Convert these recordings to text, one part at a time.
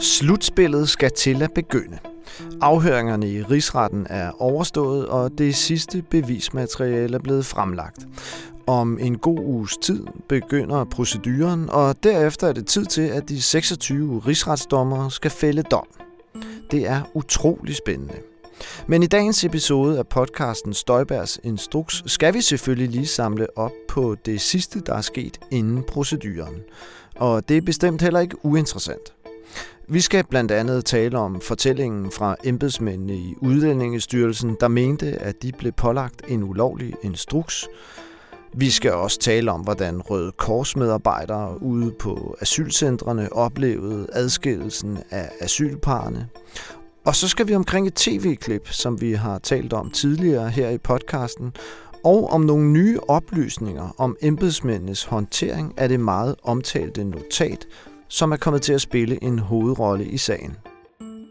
Slutspillet skal til at begynde. Afhøringerne i rigsretten er overstået, og det sidste bevismateriale er blevet fremlagt. Om en god uges tid begynder proceduren, og derefter er det tid til, at de 26 rigsretsdommere skal fælde dom. Det er utrolig spændende. Men i dagens episode af podcasten Støjbergs Instruks skal vi selvfølgelig lige samle op på det sidste, der er sket inden proceduren. Og det er bestemt heller ikke uinteressant. Vi skal blandt andet tale om fortællingen fra embedsmændene i Udlændingestyrelsen, der mente, at de blev pålagt en ulovlig instruks. Vi skal også tale om, hvordan Røde Kors medarbejdere ude på asylcentrene oplevede adskillelsen af asylparerne. Og så skal vi omkring et tv-klip, som vi har talt om tidligere her i podcasten, og om nogle nye oplysninger om embedsmændenes håndtering af det meget omtalte notat, som er kommet til at spille en hovedrolle i sagen.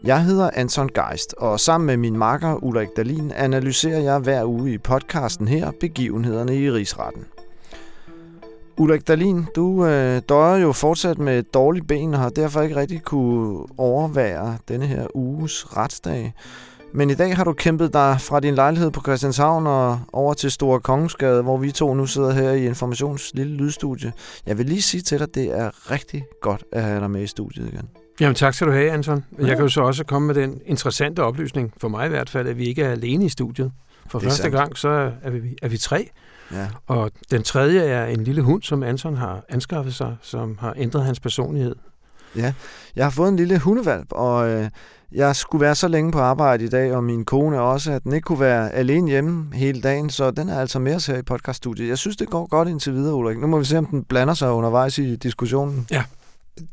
Jeg hedder Anton Geist, og sammen med min makker Ulrik Dalin analyserer jeg hver uge i podcasten her begivenhederne i Rigsretten. Ulrik Dalin, du øh, døjer jo fortsat med et dårligt ben og har derfor ikke rigtig kunne overvære denne her uges retsdag. Men i dag har du kæmpet dig fra din lejlighed på Christianshavn og over til Store Kongensgade, hvor vi to nu sidder her i Informations lille lydstudie. Jeg vil lige sige til dig, at det er rigtig godt at have dig med i studiet igen. Jamen tak skal du have, Anton. Jeg kan jo så også komme med den interessante oplysning, for mig i hvert fald, at vi ikke er alene i studiet. For første sandt. gang, så er vi, er vi tre. Ja. Og den tredje er en lille hund, som Anton har anskaffet sig, som har ændret hans personlighed. Ja, jeg har fået en lille hundevalp, og øh, jeg skulle være så længe på arbejde i dag, og min kone også, at den ikke kunne være alene hjemme hele dagen, så den er altså med os her i podcaststudiet. Jeg synes, det går godt indtil videre, Ulrik. Nu må vi se, om den blander sig undervejs i diskussionen. Ja.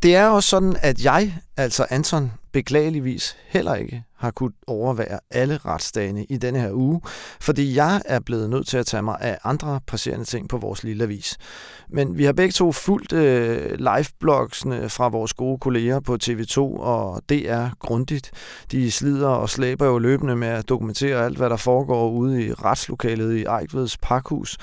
Det er også sådan, at jeg, altså Anton, beklageligvis heller ikke har kunnet overvære alle retsdagene i denne her uge, fordi jeg er blevet nødt til at tage mig af andre presserende ting på vores lille avis. Men vi har begge to fulgt øh, liveblogsene fra vores gode kolleger på TV2 og DR grundigt. De slider og slæber jo løbende med at dokumentere alt, hvad der foregår ude i retslokalet i Ejkveds Parkhus.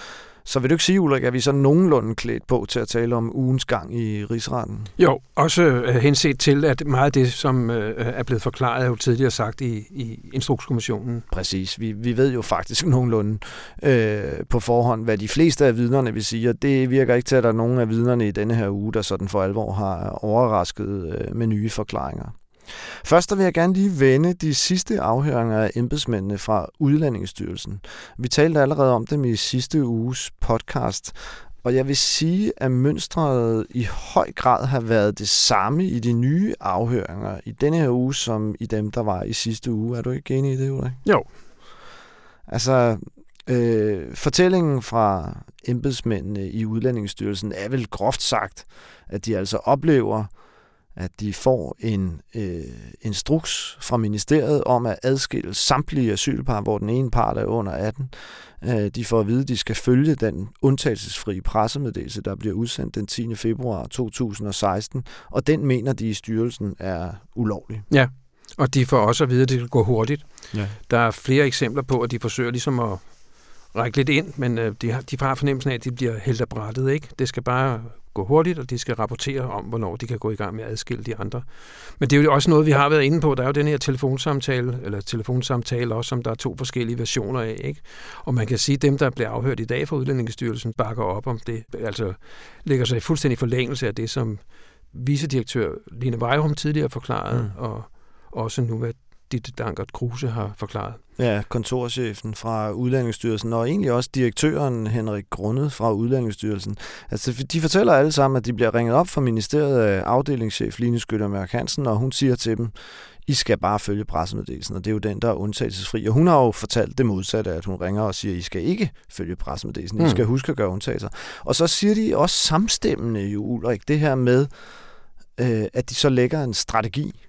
Så vil du ikke sige, Ulrik, at vi så nogenlunde klædt på til at tale om ugens gang i rigsretten? Jo, også uh, henset til, at meget af det, som uh, er blevet forklaret, er jo tidligere sagt i, i Instrukskommissionen. Præcis. Vi, vi ved jo faktisk nogenlunde uh, på forhånd, hvad de fleste af vidnerne vil sige, og det virker ikke til, at der er nogen af vidnerne i denne her uge, der sådan for alvor har overrasket uh, med nye forklaringer. Først vil jeg gerne lige vende de sidste afhøringer af embedsmændene fra Udlændingsstyrelsen. Vi talte allerede om dem i sidste uges podcast, og jeg vil sige, at mønstret i høj grad har været det samme i de nye afhøringer i denne her uge, som i dem, der var i sidste uge. Er du ikke enig i det, Ulrik? Jo. Altså, øh, fortællingen fra embedsmændene i Udlændingsstyrelsen er vel groft sagt, at de altså oplever, at de får en øh, instruks fra ministeriet om at adskille samtlige asylpar, hvor den ene part er under 18. Øh, de får at vide, at de skal følge den undtagelsesfri pressemeddelelse, der bliver udsendt den 10. februar 2016, og den mener de i styrelsen er ulovlig. Ja, og de får også at vide, at det går hurtigt. Ja. Der er flere eksempler på, at de forsøger ligesom at række lidt ind, men øh, de, har, de har fornemmelsen af, at de bliver hældt af brættet. Ikke? Det skal bare gå hurtigt, og de skal rapportere om, hvornår de kan gå i gang med at adskille de andre. Men det er jo også noget, vi har været inde på. Der er jo den her telefonsamtale, eller telefonsamtale også, som der er to forskellige versioner af. Ikke? Og man kan sige, at dem, der bliver afhørt i dag fra Udlændingestyrelsen, bakker op om det. Altså lægger sig i fuldstændig forlængelse af det, som vicedirektør Line Vejrum tidligere forklarede, mm. og også nu, hvad Ditte Dankert Kruse har forklaret. Ja, kontorchefen fra Udlændingsstyrelsen, og egentlig også direktøren Henrik Grundet fra Udlændingsstyrelsen. Altså, de fortæller alle sammen, at de bliver ringet op fra ministeriet af afdelingschef Line Skyttermærk Hansen, og hun siger til dem, I skal bare følge pressemeddelelsen, og det er jo den, der er undtagelsesfri. Og hun har jo fortalt det modsatte, at hun ringer og siger, I skal ikke følge pressemeddelelsen, mm. I skal huske at gøre undtagelser. Og så siger de også samstemmende jo, Ulrik, det her med, øh, at de så lægger en strategi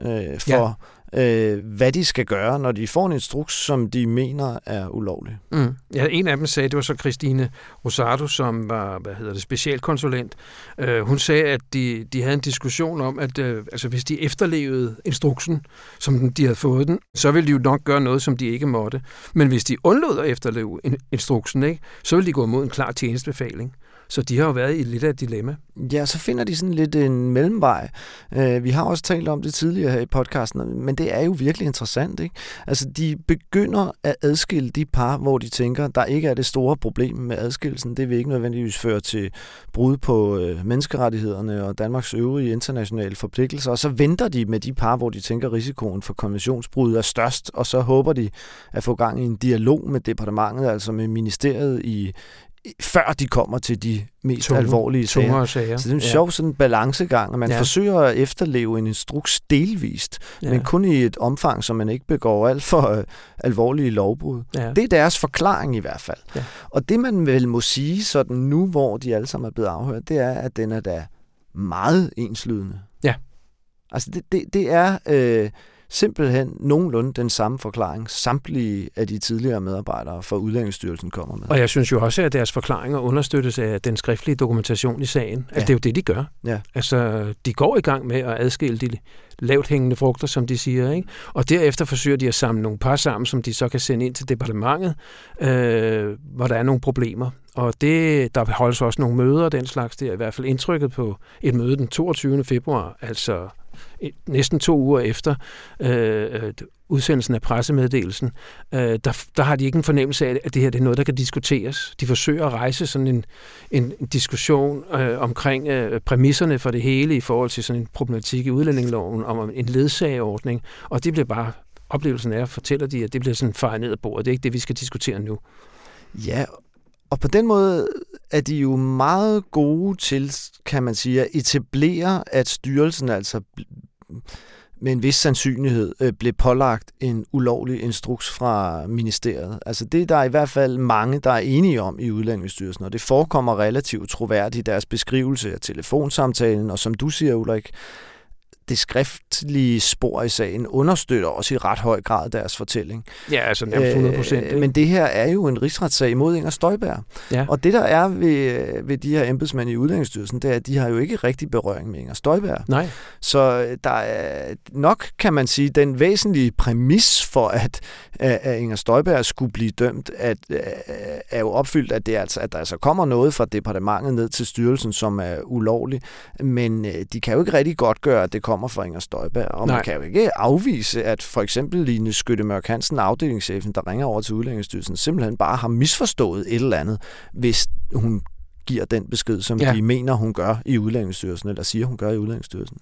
øh, for øh, hvad de skal gøre, når de får en instruks, som de mener er ulovlig. Mm. Ja, en af dem sagde, det var så Christine Rosado, som var hvad hedder det, specialkonsulent. Øh, hun sagde, at de, de havde en diskussion om, at øh, altså, hvis de efterlevede instruksen, som de havde fået den, så ville de jo nok gøre noget, som de ikke måtte. Men hvis de undlod at efterleve instruksen, ikke, så ville de gå imod en klar tjenestebefaling. Så de har jo været i lidt af et dilemma. Ja, så finder de sådan lidt en mellemvej. Uh, vi har også talt om det tidligere her i podcasten, men det er jo virkelig interessant. Ikke? Altså, de begynder at adskille de par, hvor de tænker, der ikke er det store problem med adskillelsen. Det vil ikke nødvendigvis føre til brud på øh, menneskerettighederne og Danmarks øvrige internationale forpligtelser. Og så venter de med de par, hvor de tænker, risikoen for konventionsbrud er størst, og så håber de at få gang i en dialog med departementet, altså med ministeriet i, før de kommer til de mest tunge, alvorlige sager. sager. Så det er en ja. sjov sådan balancegang, at man ja. forsøger at efterleve en instruks delvist, ja. men kun i et omfang, så man ikke begår alt for uh, alvorlige lovbrud. Ja. Det er deres forklaring i hvert fald. Ja. Og det man vel må sige sådan nu, hvor de alle sammen er blevet afhørt, det er, at den er da meget enslydende. Ja. Altså det, det, det er... Øh, simpelthen nogenlunde den samme forklaring, samtlige af de tidligere medarbejdere fra Udlændingsstyrelsen kommer med. Og jeg synes jo også, at deres forklaringer understøttes af den skriftlige dokumentation i sagen. Ja. Altså, det er jo det, de gør. Ja. Altså, de går i gang med at adskille de lavt hængende frugter, som de siger. Ikke? Og derefter forsøger de at samle nogle par sammen, som de så kan sende ind til departementet, øh, hvor der er nogle problemer. Og det, der holdes også nogle møder og den slags. Det er i hvert fald indtrykket på et møde den 22. februar, altså næsten to uger efter øh, øh, udsendelsen af pressemeddelelsen, øh, der, der har de ikke en fornemmelse af, at det her det er noget, der kan diskuteres. De forsøger at rejse sådan en, en diskussion øh, omkring øh, præmisserne for det hele i forhold til sådan en problematik i udlændingeloven om en ledsageordning, og det bliver bare oplevelsen er, fortæller de, at det bliver sådan fejret ned ad bordet. Det er ikke det, vi skal diskutere nu. Ja, og på den måde er de jo meget gode til, kan man sige, at etablere, at styrelsen altså med en vis sandsynlighed øh, blev pålagt en ulovlig instruks fra ministeriet. Altså det der er i hvert fald mange, der er enige om i Udlændingsstyrelsen, og det forekommer relativt troværdigt i deres beskrivelse af telefonsamtalen, og som du siger, Ulrik, det skriftlige spor i sagen understøtter også i ret høj grad deres fortælling. Ja, altså nærmest 100 procent. Øh, men det her er jo en rigsretssag mod Inger Støjberg. Ja. Og det der er ved, ved de her embedsmænd i Udlændingsstyrelsen, det er, at de har jo ikke rigtig berøring med Inger Støjberg. Nej. Så øh, der er nok, kan man sige, den væsentlige præmis for, at, at Inger Støjberg skulle blive dømt, at, er jo opfyldt, at, det altså, at der altså kommer noget fra departementet ned til styrelsen, som er ulovligt. Men øh, de kan jo ikke rigtig godt gøre, at det kommer fra Inger Støjberg. Og Nej. man kan jo ikke afvise, at for eksempel Line Skytte Mørk Hansen, afdelingschefen, der ringer over til Udlændingsstyrelsen, simpelthen bare har misforstået et eller andet, hvis hun giver den besked, som ja. de mener, hun gør i Udlændingsstyrelsen, eller siger, hun gør i Udlændingsstyrelsen.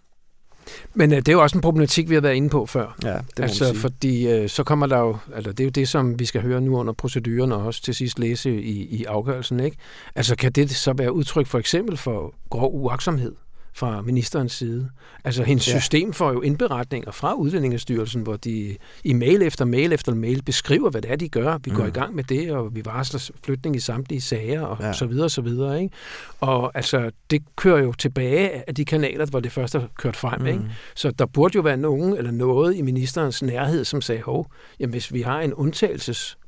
Men øh, det er jo også en problematik, vi har været inde på før. Ja, det altså, fordi øh, så kommer der jo, altså det er jo det, som vi skal høre nu under proceduren, og også til sidst læse i, i afgørelsen, ikke? Altså kan det så være udtryk for eksempel for grov uaksomhed? Fra ministerens side. Altså hendes ja. system får jo indberetninger fra Udlændingestyrelsen, hvor de i mail efter mail efter mail beskriver, hvad det er, de gør. Vi mm. går i gang med det, og vi varsler flytning i samtlige sager, og ja. så videre, og så videre. Ikke? Og altså, det kører jo tilbage af de kanaler, hvor det først har kørt frem. Mm. Ikke? Så der burde jo være nogen eller noget i ministerens nærhed, som sagde, hov, jamen, hvis vi har en undtagelses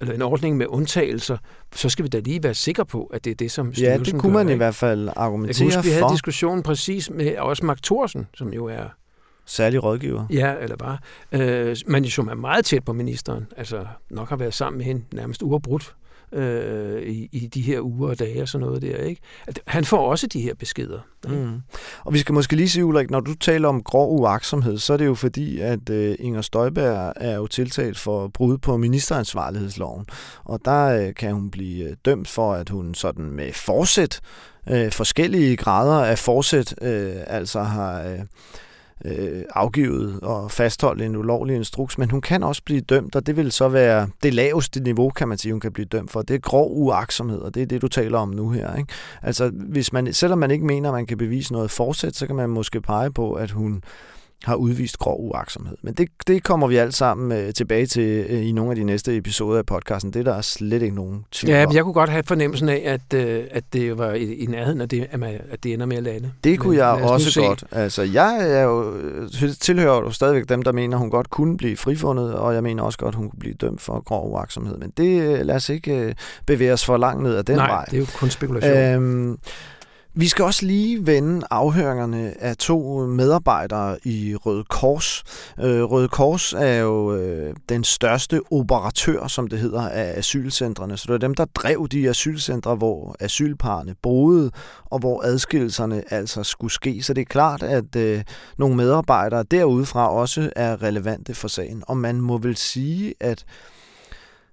eller en ordning med undtagelser, så skal vi da lige være sikre på, at det er det, som styrelsen Ja, det kunne man gør, i hvert fald argumentere Jeg huske, vi havde diskussionen præcis med også Mark Thorsen, som jo er Særlig rådgiver? Ja, eller bare. Øh, men som er meget tæt på ministeren. Altså nok har været sammen med hende nærmest uafbrudt øh, i, i de her uger og dage og sådan noget der. Ikke? At han får også de her beskeder. Mm. Og vi skal måske lige sige, Ulrik, når du taler om grov uaksomhed, så er det jo fordi, at øh, Inger Støjberg er jo tiltalt for brud på ministeransvarlighedsloven. Og der øh, kan hun blive øh, dømt for, at hun sådan med forsæt, øh, forskellige grader af forsæt, øh, altså har... Øh, øh, afgivet og fastholdt en ulovlig instruks, men hun kan også blive dømt, og det vil så være det laveste niveau, kan man sige, hun kan blive dømt for. Det er grov uaksomhed, og det er det, du taler om nu her. Ikke? Altså, hvis man, selvom man ikke mener, at man kan bevise noget forsæt, så kan man måske pege på, at hun har udvist grov uaksomhed. Men det, det kommer vi alt sammen øh, tilbage til øh, i nogle af de næste episoder af podcasten. Det er der slet ikke nogen tvivl Ja, men jeg kunne godt have fornemmelsen af, at, øh, at det var i, i nærheden af det, at, man, at det ender med at lande. Det kunne men, jeg også godt. Altså, jeg er jo, tilhører jo stadigvæk dem, der mener, hun godt kunne blive frifundet, og jeg mener også godt, hun kunne blive dømt for grov uaksomhed. Men det lad os ikke øh, bevæge os for langt ned ad den Nej, vej. Nej, det er jo kun spekulation. Øhm, vi skal også lige vende afhøringerne af to medarbejdere i Røde Kors. Øh, Røde Kors er jo øh, den største operatør, som det hedder, af asylcentrene. Så det er dem, der drev de asylcentre, hvor asylparerne boede, og hvor adskillelserne altså skulle ske. Så det er klart, at øh, nogle medarbejdere derudefra også er relevante for sagen. Og man må vel sige, at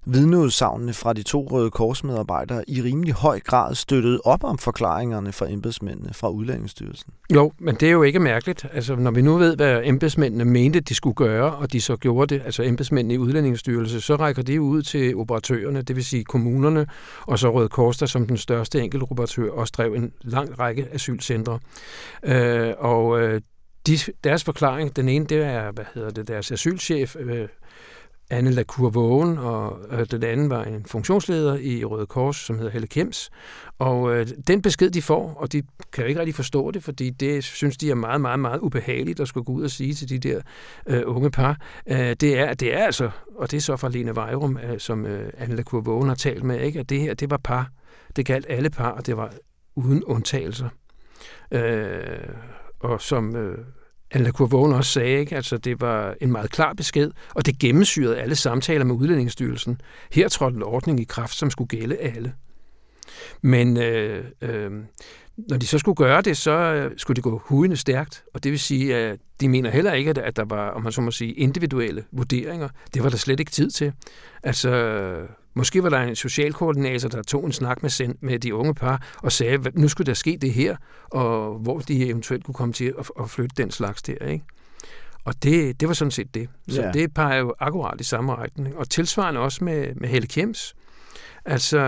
vidneudsagnene fra de to Røde Korsmedarbejdere i rimelig høj grad støttede op om forklaringerne fra embedsmændene fra Udlændingsstyrelsen. Jo, men det er jo ikke mærkeligt. Altså, når vi nu ved, hvad embedsmændene mente, de skulle gøre, og de så gjorde det, altså embedsmændene i Udlændingsstyrelsen, så rækker det ud til operatørerne, det vil sige kommunerne, og så Røde Kors, der som den største enkeltoperatør også drev en lang række asylcentre. Øh, og øh, de, deres forklaring, den ene, det er, hvad hedder det, deres asylchef, øh, Anne Lacour Vågen, og øh, den anden var en funktionsleder i Røde Kors, som hedder Helle Kems. Og øh, den besked, de får, og de kan jo ikke rigtig forstå det, fordi det synes de er meget, meget, meget ubehageligt at skulle gå ud og sige til de der øh, unge par, øh, det, er, det er altså, og det er så fra Lene Vejrum, øh, som øh, Anne Lacour Vågen har talt med, ikke, at det her, det var par. Det galt alle par, og det var uden undtagelser. Øh, og som... Øh, Anna Kurvågen også sagde, ikke? Altså, det var en meget klar besked, og det gennemsyrede alle samtaler med Udlændingsstyrelsen. Her trådte en ordning i kraft, som skulle gælde alle. Men øh, øh, når de så skulle gøre det, så øh, skulle det gå hudende stærkt, og det vil sige, at de mener heller ikke, at der var, om man så må sige, individuelle vurderinger. Det var der slet ikke tid til. Altså, Måske var der en socialkoordinator, der tog en snak med, med de unge par og sagde, at nu skulle der ske det her, og hvor de eventuelt kunne komme til at, at flytte den slags der. Ikke? Og det, det var sådan set det. Så ja. det peger jo akkurat i samme retning. Og tilsvarende også med, med Helle Kjems. Altså,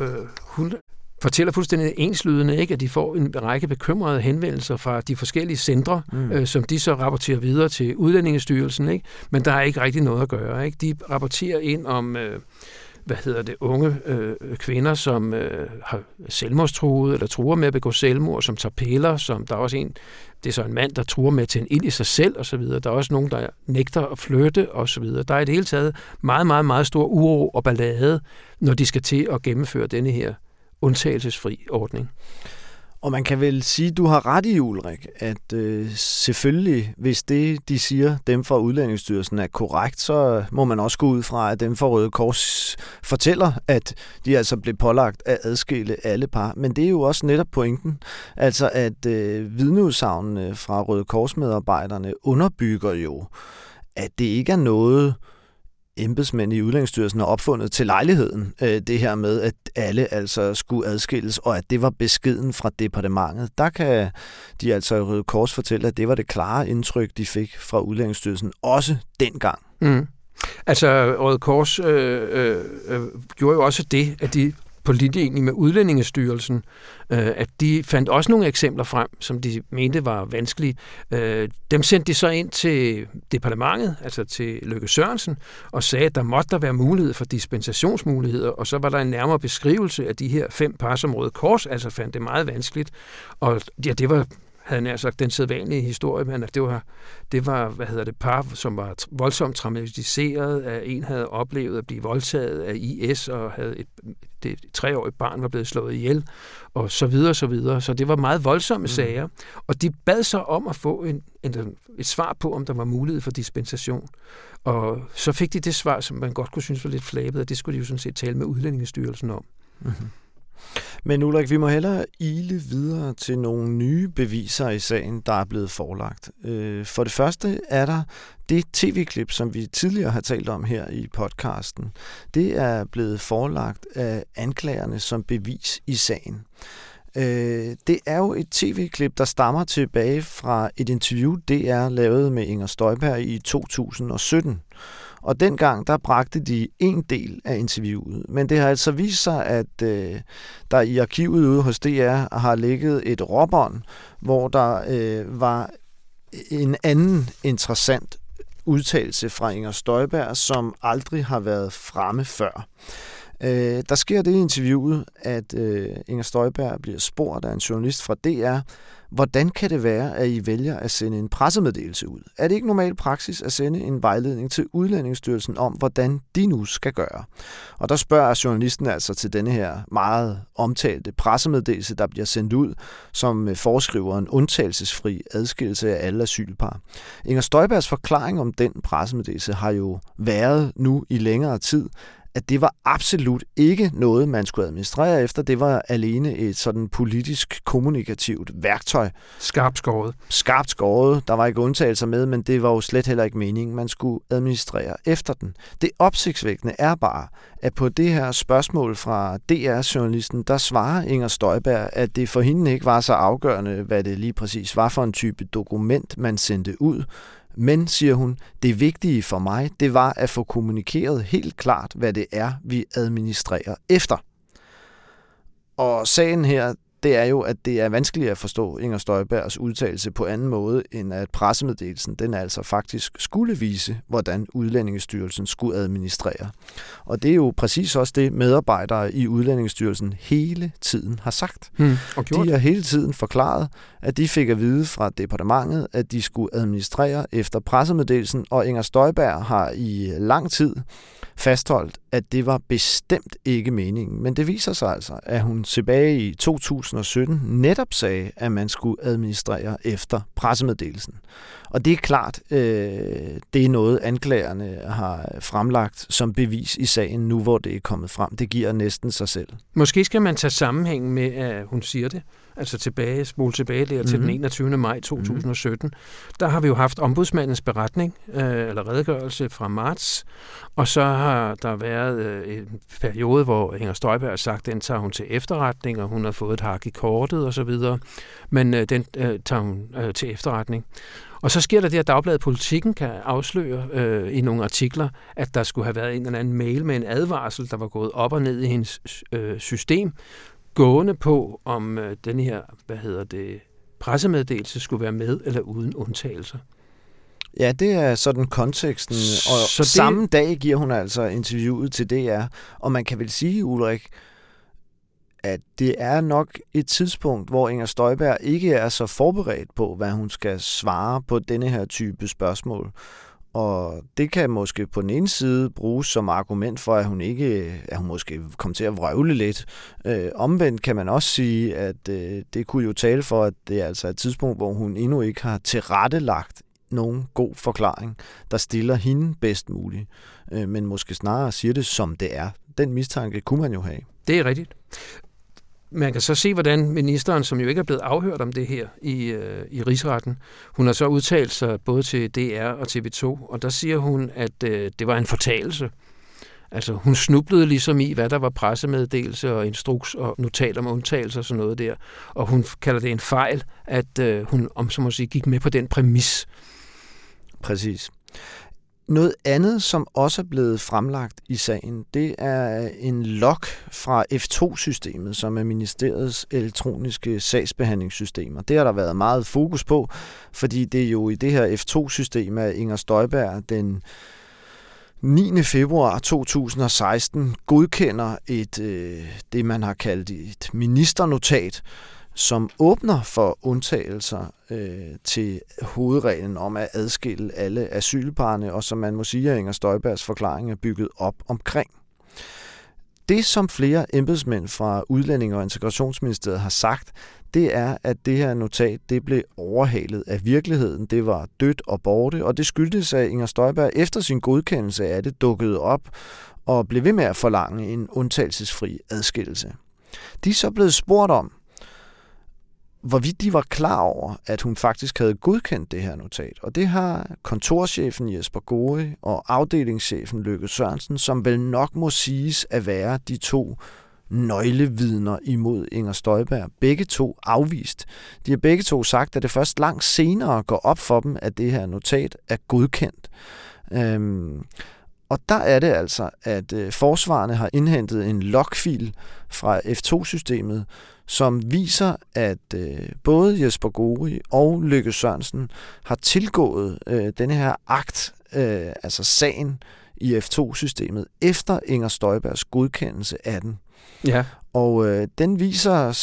øh, hun fortæller fuldstændig enslydende, ikke, at de får en række bekymrede henvendelser fra de forskellige centre, mm. øh, som de så rapporterer videre til Udlændingestyrelsen, ikke? men der er ikke rigtig noget at gøre. Ikke? De rapporterer ind om... Øh, hvad hedder det, unge øh, kvinder, som øh, har selvmordstruet eller truer med at begå selvmord, som tager piller, som der er også en, det er så en mand, der truer med at tænde ind i sig selv og så videre. Der er også nogen, der nægter at flytte og så videre. Der er i det hele taget meget, meget, meget stor uro og ballade, når de skal til at gennemføre denne her undtagelsesfri ordning. Og man kan vel sige, at du har ret i, Ulrik, at øh, selvfølgelig, hvis det, de siger, dem fra Udlændingsstyrelsen er korrekt, så må man også gå ud fra, at dem fra Røde Kors fortæller, at de altså blev pålagt at adskille alle par. Men det er jo også netop pointen, altså at øh, vidneudsagnene fra Røde Kors-medarbejderne underbygger jo, at det ikke er noget, øh, embedsmænd i Udlændingsstyrelsen har opfundet til lejligheden, øh, det her med, at alle altså skulle adskilles, og at det var beskeden fra departementet. Der kan de altså i Røde Kors fortælle, at det var det klare indtryk, de fik fra Udlændingsstyrelsen, også dengang. Mm. Altså, Røde Kors øh, øh, øh, gjorde jo også det, at de på linje med Udlændingestyrelsen, øh, at de fandt også nogle eksempler frem, som de mente var vanskelige. Øh, dem sendte de så ind til departementet, altså til Løkke Sørensen, og sagde, at der måtte der være mulighed for dispensationsmuligheder, og så var der en nærmere beskrivelse af de her fem par, som Røde Kors altså fandt det meget vanskeligt. Og ja, det var havde nær sagt den sædvanlige historie, men det var, det var, hvad hedder det, par, som var voldsomt traumatiseret, at en havde oplevet at blive voldtaget af IS, og havde et, det treårige barn var blevet slået ihjel, og så videre, så videre. Så det var meget voldsomme mm. sager, og de bad så om at få en, en, et svar på, om der var mulighed for dispensation. Og så fik de det svar, som man godt kunne synes var lidt flabet, og det skulle de jo sådan set tale med Udlændingestyrelsen om. Mm-hmm. Men Ulrik, vi må hellere ile videre til nogle nye beviser i sagen, der er blevet forelagt. Øh, for det første er der det tv-klip, som vi tidligere har talt om her i podcasten. Det er blevet forelagt af anklagerne som bevis i sagen. Øh, det er jo et tv-klip, der stammer tilbage fra et interview, det er lavet med Inger Støjberg i 2017. Og dengang, der bragte de en del af interviewet. Men det har altså vist sig, at øh, der i arkivet ude hos DR har ligget et råbånd, hvor der øh, var en anden interessant udtalelse fra Inger Støjberg, som aldrig har været fremme før. Øh, der sker det i interviewet, at øh, Inger Støjberg bliver spurgt af en journalist fra DR, hvordan kan det være, at I vælger at sende en pressemeddelelse ud? Er det ikke normal praksis at sende en vejledning til Udlændingsstyrelsen om, hvordan de nu skal gøre? Og der spørger journalisten altså til denne her meget omtalte pressemeddelelse, der bliver sendt ud, som øh, foreskriver en undtagelsesfri adskillelse af alle asylpar. Inger Støjbergs forklaring om den pressemeddelelse har jo været nu i længere tid, at det var absolut ikke noget, man skulle administrere efter. Det var alene et sådan politisk kommunikativt værktøj. Skarpt skåret. Skarpt skåret. Der var ikke undtagelser med, men det var jo slet heller ikke meningen, man skulle administrere efter den. Det opsigtsvækkende er bare, at på det her spørgsmål fra DR-journalisten, der svarer Inger Støjberg, at det for hende ikke var så afgørende, hvad det lige præcis var for en type dokument, man sendte ud, men, siger hun, det vigtige for mig, det var at få kommunikeret helt klart, hvad det er, vi administrerer efter. Og sagen her, det er jo, at det er vanskeligt at forstå Inger Støjbergs udtalelse på anden måde, end at pressemeddelelsen den altså faktisk skulle vise, hvordan Udlændingestyrelsen skulle administrere. Og det er jo præcis også det, medarbejdere i Udlændingestyrelsen hele tiden har sagt. Hmm, og gjort. De har hele tiden forklaret, at de fik at vide fra departementet, at de skulle administrere efter pressemeddelelsen, og Inger Støjberg har i lang tid fastholdt, at det var bestemt ikke meningen. Men det viser sig altså, at hun tilbage i 2017 netop sagde, at man skulle administrere efter pressemeddelelsen. Og det er klart, øh, det er noget, anklagerne har fremlagt som bevis i sagen nu, hvor det er kommet frem. Det giver næsten sig selv. Måske skal man tage sammenhæng med, at hun siger det altså tilbage, spole tilbage der mm-hmm. til den 21. Mhm. maj 2017, mm-hmm. der har vi jo haft ombudsmandens beretning, øh, eller redegørelse fra marts, og så har der været øh, en periode, hvor Inger Støjberg har sagt, den tager hun til efterretning, og hun har fået et hak i kortet osv., men øh, den øh, tager hun øh, til efterretning. Og så sker der det, at Dagbladet Politikken kan afsløre øh, i nogle artikler, at der skulle have været en eller anden mail med en advarsel, der var gået op og ned i hendes øh, system, gående på, om øh, den her, hvad hedder det, pressemeddelelse skulle være med eller uden undtagelser. Ja, det er sådan konteksten. Og så det... samme dag giver hun altså interviewet til DR. Og man kan vel sige, Ulrik, at det er nok et tidspunkt, hvor Inger Støjberg ikke er så forberedt på, hvad hun skal svare på denne her type spørgsmål. Og det kan måske på den ene side bruges som argument for, at hun ikke, at hun måske kommer til at vrøvle lidt. Øh, omvendt kan man også sige, at øh, det kunne jo tale for, at det er altså et tidspunkt, hvor hun endnu ikke har tilrettelagt nogen god forklaring, der stiller hende bedst muligt, øh, men måske snarere siger det, som det er. Den mistanke kunne man jo have. Det er rigtigt man kan så se, hvordan ministeren, som jo ikke er blevet afhørt om det her i, øh, i rigsretten, hun har så udtalt sig både til DR og TV2, og der siger hun, at øh, det var en fortalelse. Altså, hun snublede ligesom i, hvad der var pressemeddelelse og instruks og notat om undtagelser og sådan noget der. Og hun kalder det en fejl, at øh, hun, om så må sige, gik med på den præmis. Præcis. Noget andet, som også er blevet fremlagt i sagen, det er en log fra F2-systemet, som er ministeriets elektroniske sagsbehandlingssystemer. Det har der været meget fokus på, fordi det er jo i det her F2-system, at Inger Støjberg den 9. februar 2016 godkender et, øh, det, man har kaldt et ministernotat, som åbner for undtagelser øh, til hovedreglen om at adskille alle asylparne, og som man må sige, at Inger Støjbergs forklaring er bygget op omkring. Det, som flere embedsmænd fra Udlænding- og Integrationsministeriet har sagt, det er, at det her notat det blev overhalet af virkeligheden. Det var dødt og borte, og det skyldtes, at Inger Støjberg efter sin godkendelse af det dukkede op og blev ved med at forlange en undtagelsesfri adskillelse. De er så blevet spurgt om, hvorvidt de var klar over, at hun faktisk havde godkendt det her notat. Og det har kontorchefen Jesper Gode og afdelingschefen Løkke Sørensen, som vel nok må siges at være de to nøglevidner imod Inger Støjberg. Begge to afvist. De har begge to sagt, at det først langt senere går op for dem, at det her notat er godkendt. Øhm, Og der er det altså, at øh, forsvarerne har indhentet en logfil fra F2-systemet, som viser, at øh, både Jesper Gori og Lykke Sørensen har tilgået øh, denne her akt, øh, altså sagen i F2-systemet, efter Inger Støjbergs godkendelse af den. Ja. Og øh, den viser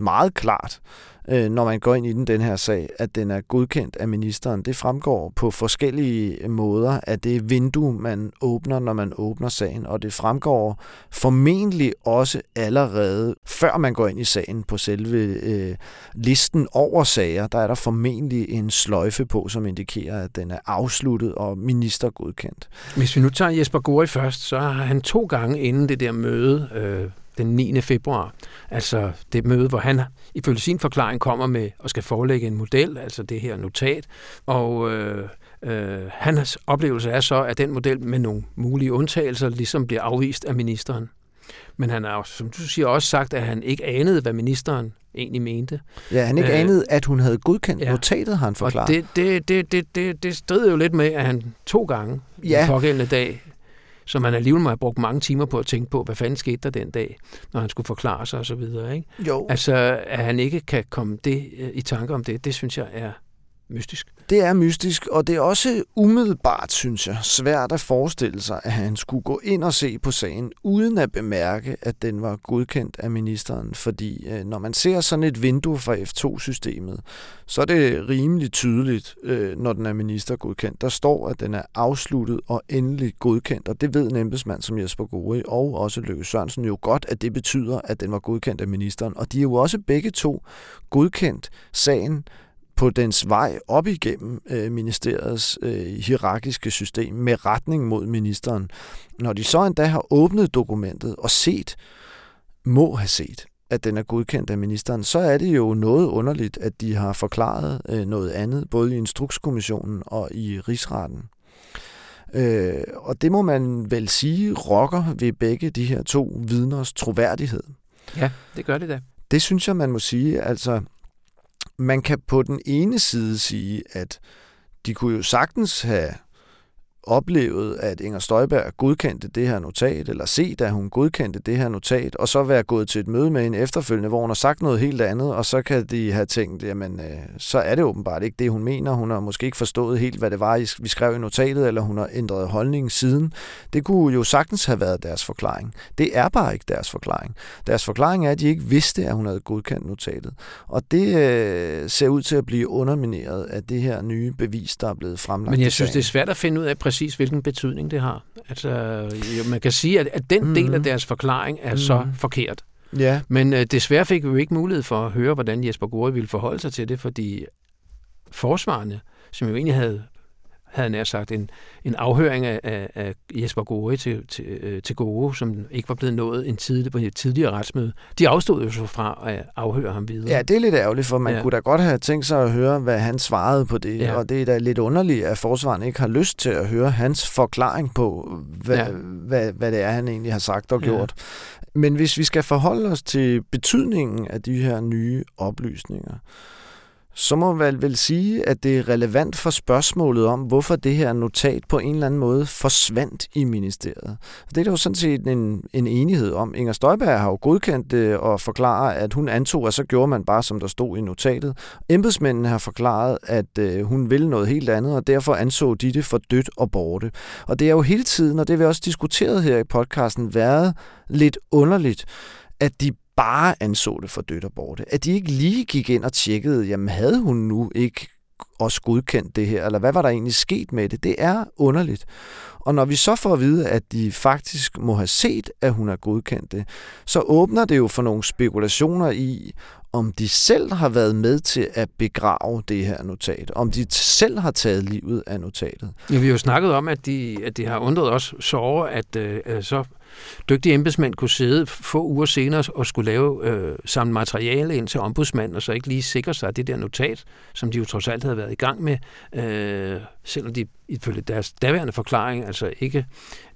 meget klart, øh, Øh, når man går ind i den, den her sag, at den er godkendt af ministeren. Det fremgår på forskellige måder at det vindue, man åbner, når man åbner sagen, og det fremgår formentlig også allerede, før man går ind i sagen på selve øh, listen over sager, der er der formentlig en sløjfe på, som indikerer, at den er afsluttet og ministergodkendt. Hvis vi nu tager Jesper Gori først, så har han to gange inden det der møde, øh, den 9. februar, altså det møde, hvor han ifølge sin forklaring kommer med og skal forelægge en model, altså det her notat, og øh, øh, hans oplevelse er så, at den model med nogle mulige undtagelser ligesom bliver afvist af ministeren. Men han har, som du siger, også sagt, at han ikke anede, hvad ministeren egentlig mente. Ja, han ikke øh, anede, at hun havde godkendt ja. notatet, har han forklaret. Og det, det, det, det, det, det strider jo lidt med, at han to gange ja. den pågældende dag så man alligevel må have brugt mange timer på at tænke på, hvad fanden skete der den dag, når han skulle forklare sig osv. Ikke? Jo. Altså, at han ikke kan komme det øh, i tanke om det, det synes jeg er mystisk. Det er mystisk, og det er også umiddelbart, synes jeg, svært at forestille sig, at han skulle gå ind og se på sagen, uden at bemærke, at den var godkendt af ministeren. Fordi øh, når man ser sådan et vindue fra F2-systemet, så er det rimelig tydeligt, øh, når den er ministergodkendt. Der står, at den er afsluttet og endelig godkendt, og det ved en embedsmand som Jesper Gori og også Løkke Sørensen jo godt, at det betyder, at den var godkendt af ministeren. Og de er jo også begge to godkendt sagen på dens vej op igennem øh, ministeriets øh, hierarkiske system med retning mod ministeren. Når de så endda har åbnet dokumentet og set, må have set, at den er godkendt af ministeren, så er det jo noget underligt, at de har forklaret øh, noget andet, både i Instrukskommissionen og i Rigsretten. Øh, og det må man vel sige rokker ved begge de her to vidners troværdighed. Ja, det gør det da. Det synes jeg, man må sige. Altså, man kan på den ene side sige, at de kunne jo sagtens have oplevet, at Inger Støjberg godkendte det her notat, eller set, at hun godkendte det her notat, og så være gået til et møde med en efterfølgende, hvor hun har sagt noget helt andet, og så kan de have tænkt, jamen, øh, så er det åbenbart ikke det, hun mener. Hun har måske ikke forstået helt, hvad det var, vi skrev i notatet, eller hun har ændret holdningen siden. Det kunne jo sagtens have været deres forklaring. Det er bare ikke deres forklaring. Deres forklaring er, at de ikke vidste, at hun havde godkendt notatet. Og det øh, ser ud til at blive undermineret af det her nye bevis, der er blevet fremlagt. Men jeg synes, det er svært at finde ud af præcis, hvilken betydning det har. Altså, jo, man kan sige, at, at den mm. del af deres forklaring er mm. så forkert. Ja. Men øh, desværre fik vi jo ikke mulighed for at høre, hvordan Jesper Gore ville forholde sig til det, fordi forsvarende, som jo egentlig havde havde nær sagt, en, en afhøring af, af, af Jesper Gore til, til, øh, til Gore, som ikke var blevet nået en tidlig, på et tidligere retsmøde. De afstod jo så fra at afhøre ham videre. Ja, det er lidt ærgerligt, for man ja. kunne da godt have tænkt sig at høre, hvad han svarede på det, ja. og det er da lidt underligt, at forsvaren ikke har lyst til at høre hans forklaring på, hvad, ja. hvad, hvad det er, han egentlig har sagt og gjort. Ja. Men hvis vi skal forholde os til betydningen af de her nye oplysninger, så må man vel sige, at det er relevant for spørgsmålet om, hvorfor det her notat på en eller anden måde forsvandt i ministeriet. Det er der jo sådan set en, en enighed om. Inger Støjberg har jo godkendt det og forklaret, at hun antog, at så gjorde man bare, som der stod i notatet. Embedsmændene har forklaret, at øh, hun ville noget helt andet, og derfor anså de det for dødt og borte. Og det er jo hele tiden, og det har vi også diskuteret her i podcasten, været lidt underligt, at de bare anså det for dødt og borte. At de ikke lige gik ind og tjekkede, jamen havde hun nu ikke også godkendt det her, eller hvad var der egentlig sket med det? Det er underligt. Og når vi så får at vide, at de faktisk må have set, at hun har godkendt det, så åbner det jo for nogle spekulationer i, om de selv har været med til at begrave det her notat, om de selv har taget livet af notatet. Ja, vi har jo snakket om, at de, at de har undret os så over, at øh, så dygtige embedsmænd kunne sidde få uger senere og skulle lave øh, samme materiale ind til ombudsmanden, og så ikke lige sikre sig, at det der notat, som de jo trods alt havde været i gang med, øh, selvom de ifølge deres daværende forklaring altså ikke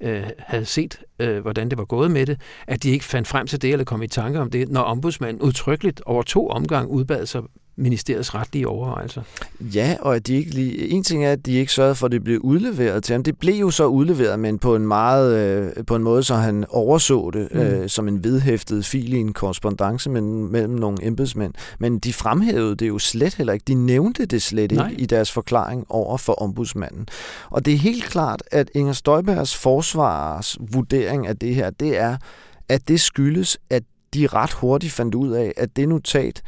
øh, havde set, øh, hvordan det var gået med det, at de ikke fandt frem til det eller kom i tanke om det, når ombudsmanden udtrykkeligt over to omgange udbad sig ministeriets retlige overvejelser. Ja, og at de ikke lige, en ting er, at de ikke sørgede for, at det blev udleveret til ham. Det blev jo så udleveret, men på en meget øh, på en måde, så han overså det mm. øh, som en vedhæftet fil i en korrespondence mellem, mellem nogle embedsmænd. Men de fremhævede det jo slet heller ikke. De nævnte det slet Nej. ikke i deres forklaring over for ombudsmanden. Og det er helt klart, at Inger Støjbergs forsvars vurdering af det her, det er, at det skyldes, at de ret hurtigt fandt ud af, at det notat,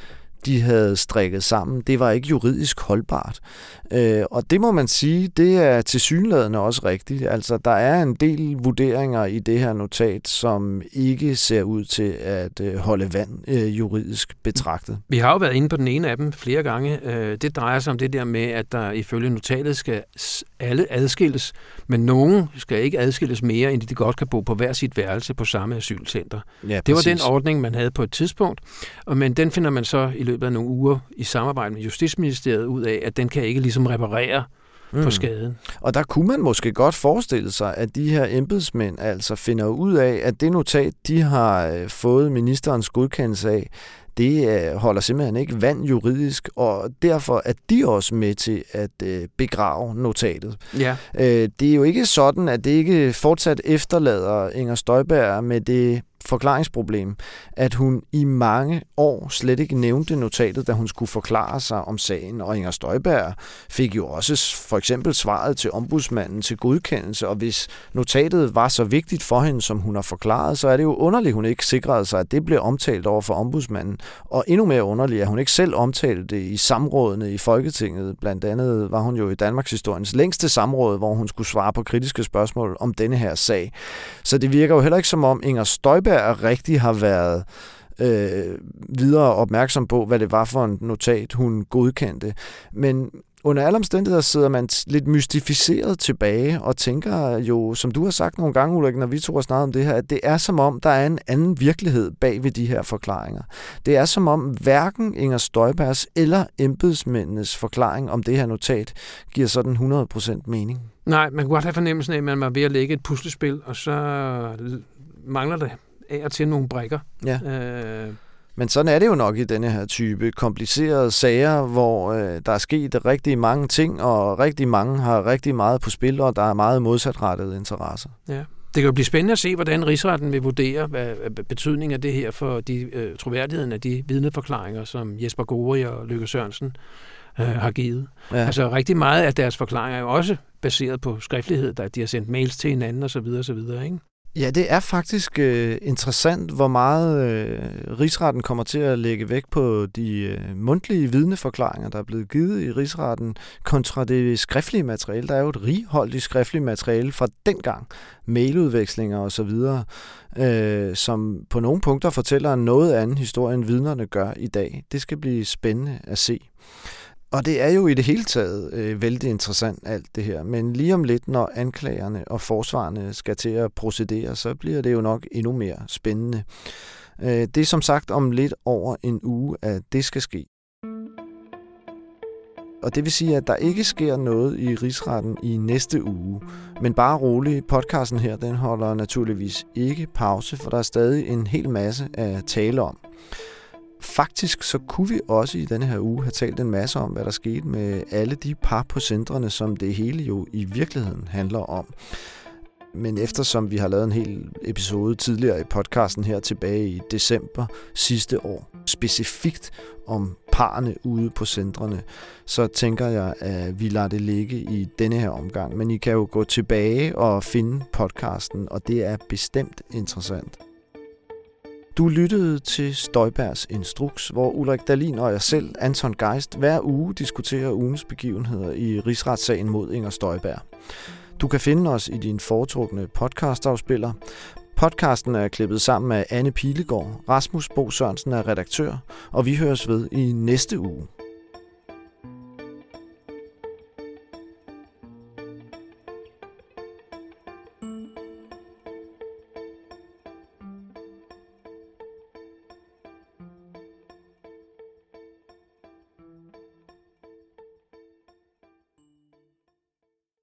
de havde strikket sammen, det var ikke juridisk holdbart. Øh, og det må man sige, det er til synlædende også rigtigt. Altså, der er en del vurderinger i det her notat, som ikke ser ud til at øh, holde vand øh, juridisk betragtet. Vi har jo været inde på den ene af dem flere gange. Øh, det drejer sig om det der med, at der ifølge notatet skal alle adskilles, men nogen skal ikke adskilles mere, end de godt kan bo på hver sit værelse på samme asylcenter. Ja, det var den ordning, man havde på et tidspunkt, men den finder man så i løbet af nogle uger i samarbejde med Justitsministeriet ud af, at den kan ikke ligesom reparere mm. på skaden. Og der kunne man måske godt forestille sig, at de her embedsmænd altså finder ud af, at det notat, de har øh, fået ministerens godkendelse af, det øh, holder simpelthen ikke vand juridisk, og derfor er de også med til at øh, begrave notatet. Ja. Det er jo ikke sådan, at det ikke fortsat efterlader Inger Støjberg med det forklaringsproblem, at hun i mange år slet ikke nævnte notatet, da hun skulle forklare sig om sagen. Og Inger Støjberg fik jo også for eksempel svaret til ombudsmanden til godkendelse, og hvis notatet var så vigtigt for hende, som hun har forklaret, så er det jo underligt, at hun ikke sikrede sig, at det blev omtalt over for ombudsmanden. Og endnu mere underligt, at hun ikke selv omtalte det i samrådene i Folketinget. Blandt andet var hun jo i Danmarks historiens længste samråd, hvor hun skulle svare på kritiske spørgsmål om denne her sag. Så det virker jo heller ikke som om Inger Støjberg Støjberg rigtig har været øh, videre opmærksom på, hvad det var for en notat, hun godkendte. Men under alle omstændigheder sidder man lidt mystificeret tilbage og tænker jo, som du har sagt nogle gange, Ulrik, når vi to har snakket om det her, at det er som om, der er en anden virkelighed bag ved de her forklaringer. Det er som om hverken Inger Støjbergs eller embedsmændenes forklaring om det her notat giver sådan 100% mening. Nej, man kunne godt have fornemmelsen af, at man var ved at lægge et puslespil, og så mangler det af og til nogle brækker. Ja. Øh, men sådan er det jo nok i denne her type komplicerede sager, hvor øh, der er sket rigtig mange ting, og rigtig mange har rigtig meget på spil, og der er meget modsatrettede interesser. Ja. Det kan jo blive spændende at se, hvordan rigsretten vil vurdere hvad, betydningen af det her for de, øh, troværdigheden af de vidneforklaringer, som Jesper Gori og Lykke Sørensen øh, har givet. Ja. Altså rigtig meget af deres forklaringer er jo også baseret på skriftlighed, der de har sendt mails til hinanden osv. osv. Ikke? Ja, det er faktisk øh, interessant, hvor meget øh, rigsretten kommer til at lægge vægt på de øh, mundtlige vidneforklaringer, der er blevet givet i rigsretten, kontra det skriftlige materiale. Der er jo et righoldigt skriftligt materiale fra dengang, mailudvekslinger osv., øh, som på nogle punkter fortæller en noget anden historie, end vidnerne gør i dag. Det skal blive spændende at se. Og det er jo i det hele taget øh, vældig interessant alt det her. Men lige om lidt, når anklagerne og forsvarerne skal til at procedere, så bliver det jo nok endnu mere spændende. Øh, det er som sagt om lidt over en uge, at det skal ske. Og det vil sige, at der ikke sker noget i rigsretten i næste uge. Men bare rolig, podcasten her, den holder naturligvis ikke pause, for der er stadig en hel masse at tale om. Faktisk så kunne vi også i denne her uge have talt en masse om, hvad der skete med alle de par på centrene, som det hele jo i virkeligheden handler om. Men eftersom vi har lavet en hel episode tidligere i podcasten her tilbage i december sidste år, specifikt om parne ude på centrene, så tænker jeg, at vi lader det ligge i denne her omgang. Men I kan jo gå tilbage og finde podcasten, og det er bestemt interessant. Du lyttede til Støjbergs Instruks, hvor Ulrik Dalin og jeg selv, Anton Geist, hver uge diskuterer ugens begivenheder i rigsretssagen mod Inger Støjberg. Du kan finde os i din foretrukne podcastafspiller. Podcasten er klippet sammen af Anne Pilegaard, Rasmus Bo Sørensen er redaktør, og vi høres ved i næste uge.